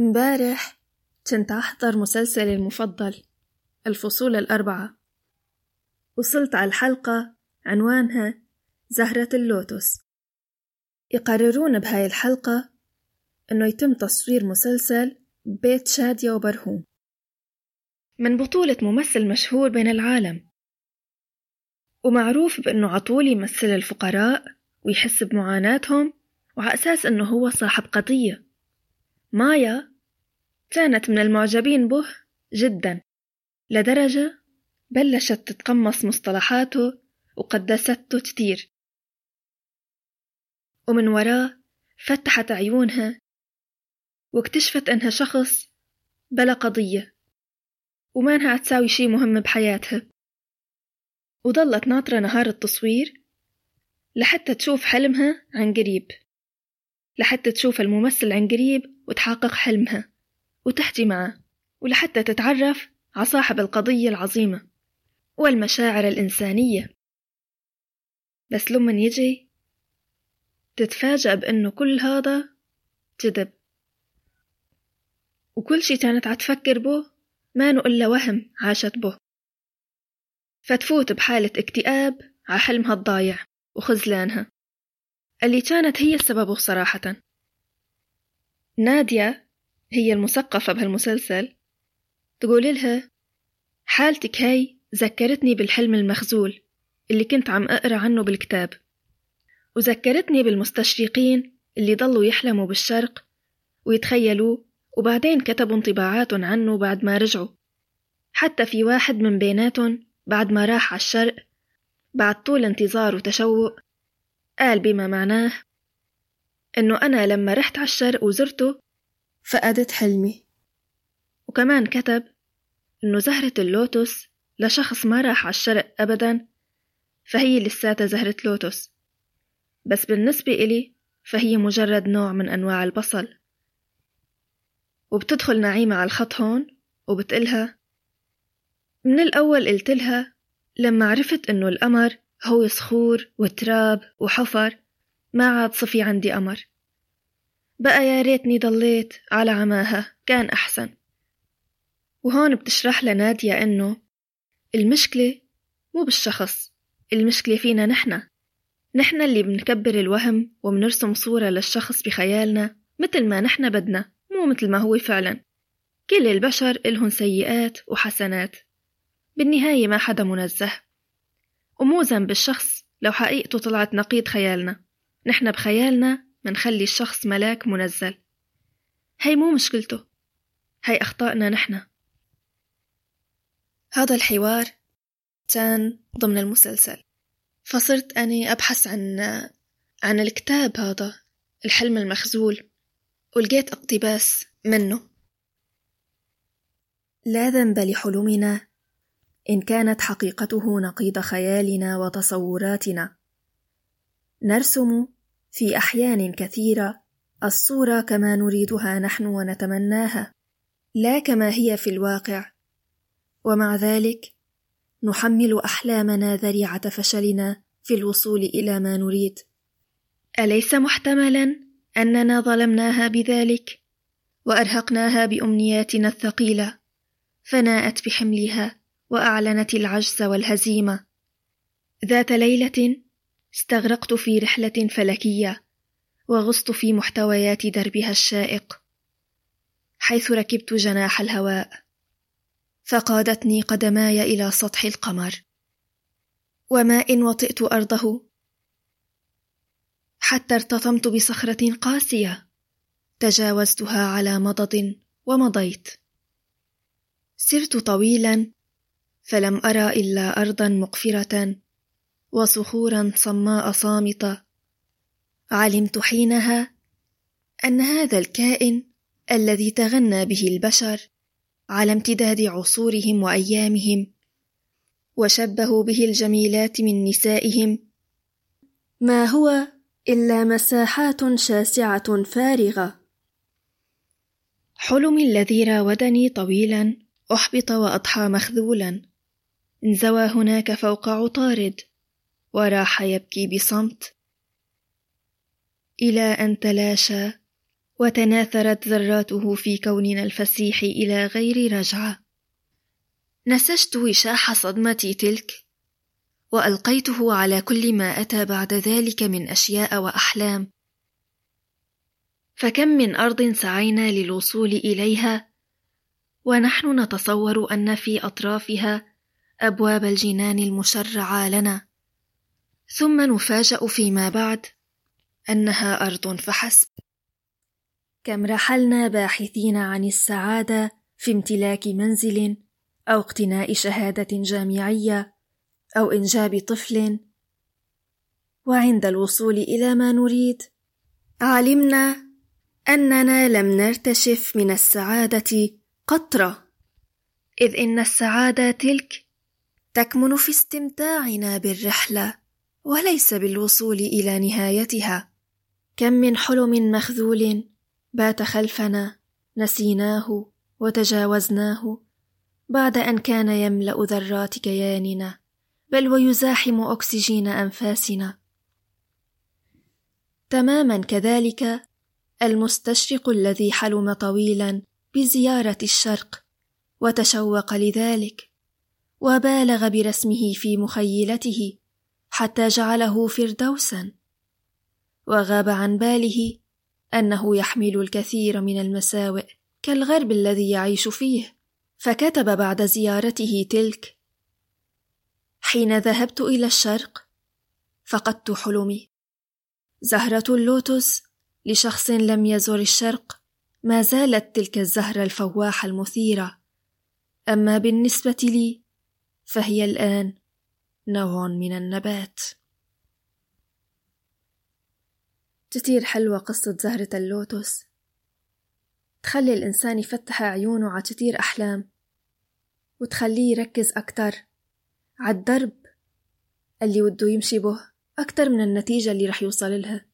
امبارح كنت أحضر مسلسلي المفضل الفصول الأربعة. وصلت على الحلقة عنوانها زهرة اللوتس يقررون بهاي الحلقة إنه يتم تصوير مسلسل بيت شادية وبرهوم. من بطولة ممثل مشهور بين العالم. ومعروف بأنه عطول يمثل الفقراء ويحس بمعاناتهم وعلى أساس أنه هو صاحب قضية. مايا كانت من المعجبين به جدا لدرجة بلشت تتقمص مصطلحاته وقدسته كتير. ومن وراه فتحت عيونها واكتشفت إنها شخص بلا قضية وما إنها تساوي شي مهم بحياتها. وظلت ناطرة نهار التصوير لحتى تشوف حلمها عن قريب لحتى تشوف الممثل عن قريب وتحقق حلمها وتحكي معه ولحتى تتعرف على صاحب القضية العظيمة والمشاعر الإنسانية. بس لما يجي تتفاجأ بأنه كل هذا كذب وكل شي كانت عتفكر به ما إلا وهم عاشت به. فتفوت بحالة اكتئاب على حلمها الضايع وخزلانها اللي كانت هي السبب صراحة. نادية هي المثقفة بهالمسلسل. تقول لها حالتك هاي ذكرتني بالحلم المخزول اللي كنت عم أقرأ عنه بالكتاب وذكرتني بالمستشرقين اللي ضلوا يحلموا بالشرق ويتخيلوه وبعدين كتبوا انطباعات عنه بعد ما رجعوا. حتى في واحد من بيناتهم بعد ما راح على الشرق بعد طول انتظار وتشوق قال بما معناه إنه أنا لما رحت على الشرق وزرته فقدت حلمي. وكمان كتب إنه زهرة اللوتس لشخص ما راح على الشرق أبدا فهي لساتها زهرة لوتس بس بالنسبة إلي فهي مجرد نوع من أنواع البصل. وبتدخل نعيمة على الخط هون وبتقلها. من الأول قلتلها لما عرفت إنه القمر هو صخور وتراب وحفر ما عاد صفي عندي قمر بقى يا ريتني ضليت على عماها كان أحسن. وهون بتشرح لنادية إنه المشكلة مو بالشخص المشكلة فينا نحنا نحنا اللي بنكبر الوهم وبنرسم صورة للشخص بخيالنا مثل ما نحنا بدنا مو مثل ما هو فعلا. كل البشر إلهن سيئات وحسنات. بالنهاية ما حدا منزه. ومو ذنب الشخص لو حقيقته طلعت نقيض خيالنا. نحن بخيالنا منخلي الشخص ملاك منزل. هي مو مشكلته هي أخطائنا نحن. هذا الحوار كان ضمن المسلسل. فصرت أني أبحث عن عن الكتاب هذا الحلم المخزول ولقيت اقتباس منه. لا ذنب لحلمنا إن كانت حقيقته نقيض خيالنا وتصوراتنا. نرسم في أحيان كثيرة الصورة كما نريدها نحن ونتمناها لا كما هي في الواقع. ومع ذلك نحمل أحلامنا ذريعة فشلنا في الوصول إلى ما نريد. أليس محتملا أننا ظلمناها بذلك؟ وأرهقناها بأمنياتنا الثقيلة فناءت بحملها وأعلنت العجز والهزيمة. ذات ليلة استغرقت في رحلة فلكية وغصت في محتويات دربها الشائق حيث ركبت جناح الهواء فقادتني قدماي إلى سطح القمر. وما ان وطئت أرضه حتى ارتطمت بصخرة قاسية تجاوزتها على مضض ومضيت. سرت طويلا فلم أرى إلا ارضا مقفرة وصخورا صماء صامتة. علمت حينها أن هذا الكائن الذي تغنى به البشر على امتداد عصورهم وأيامهم وشبهوا به الجميلات من نسائهم ما هو إلا مساحات شاسعة فارغة. حلمي الذي راودني طويلا أحبط وأضحى مخذولا. انزوى هناك فوق عطارد. وراح يبكي بصمت. إلى أن تلاشى وتناثرت ذراته في كوننا الفسيح إلى غير رجعة. نسجت وشاح صدمتي تلك وألقيته على كل ما أتى بعد ذلك من أشياء وأحلام. فكم من أرض سعينا للوصول إليها ونحن نتصور أن في أطرافها أبواب الجنان المشرعة لنا. ثم نفاجأ فيما بعد أنها أرض فحسب. كم رحلنا باحثين عن السعادة في امتلاك منزل أو اقتناء شهادة جامعية أو إنجاب طفل. وعند الوصول إلى ما نريد علمنا أننا لم نرتشف من السعادة قطرة إذ إن السعادة تلك تكمن في استمتاعنا بالرحلة. وليس بالوصول إلى نهايتها. كم من حلم مخذول بات خلفنا نسيناه وتجاوزناه. بعد أن كان يملأ ذرات كياننا بل ويزاحم أكسجين أنفاسنا. تماما كذلك المستشرق الذي حلم طويلا بزيارة الشرق وتشوق لذلك وبالغ برسمه في مخيلته. حتى جعله فردوسا. وغاب عن باله أنه يحمل الكثير من المساوئ كالغرب الذي يعيش فيه فكتب بعد زيارته تلك حين ذهبت إلى الشرق فقدت حلمي. زهرة اللوتس لشخص لم يزر الشرق ما زالت تلك الزهرة الفواحة المثيرة. أما بالنسبة لي فهي الآن نوع من النبات. كتير حلوة قصة زهرة اللوتس تخلي الإنسان يفتح عيونه على كتير أحلام وتخليه يركز أكتر عالدرب اللي وده يمشي به أكتر من النتيجة اللي رح يوصل لها.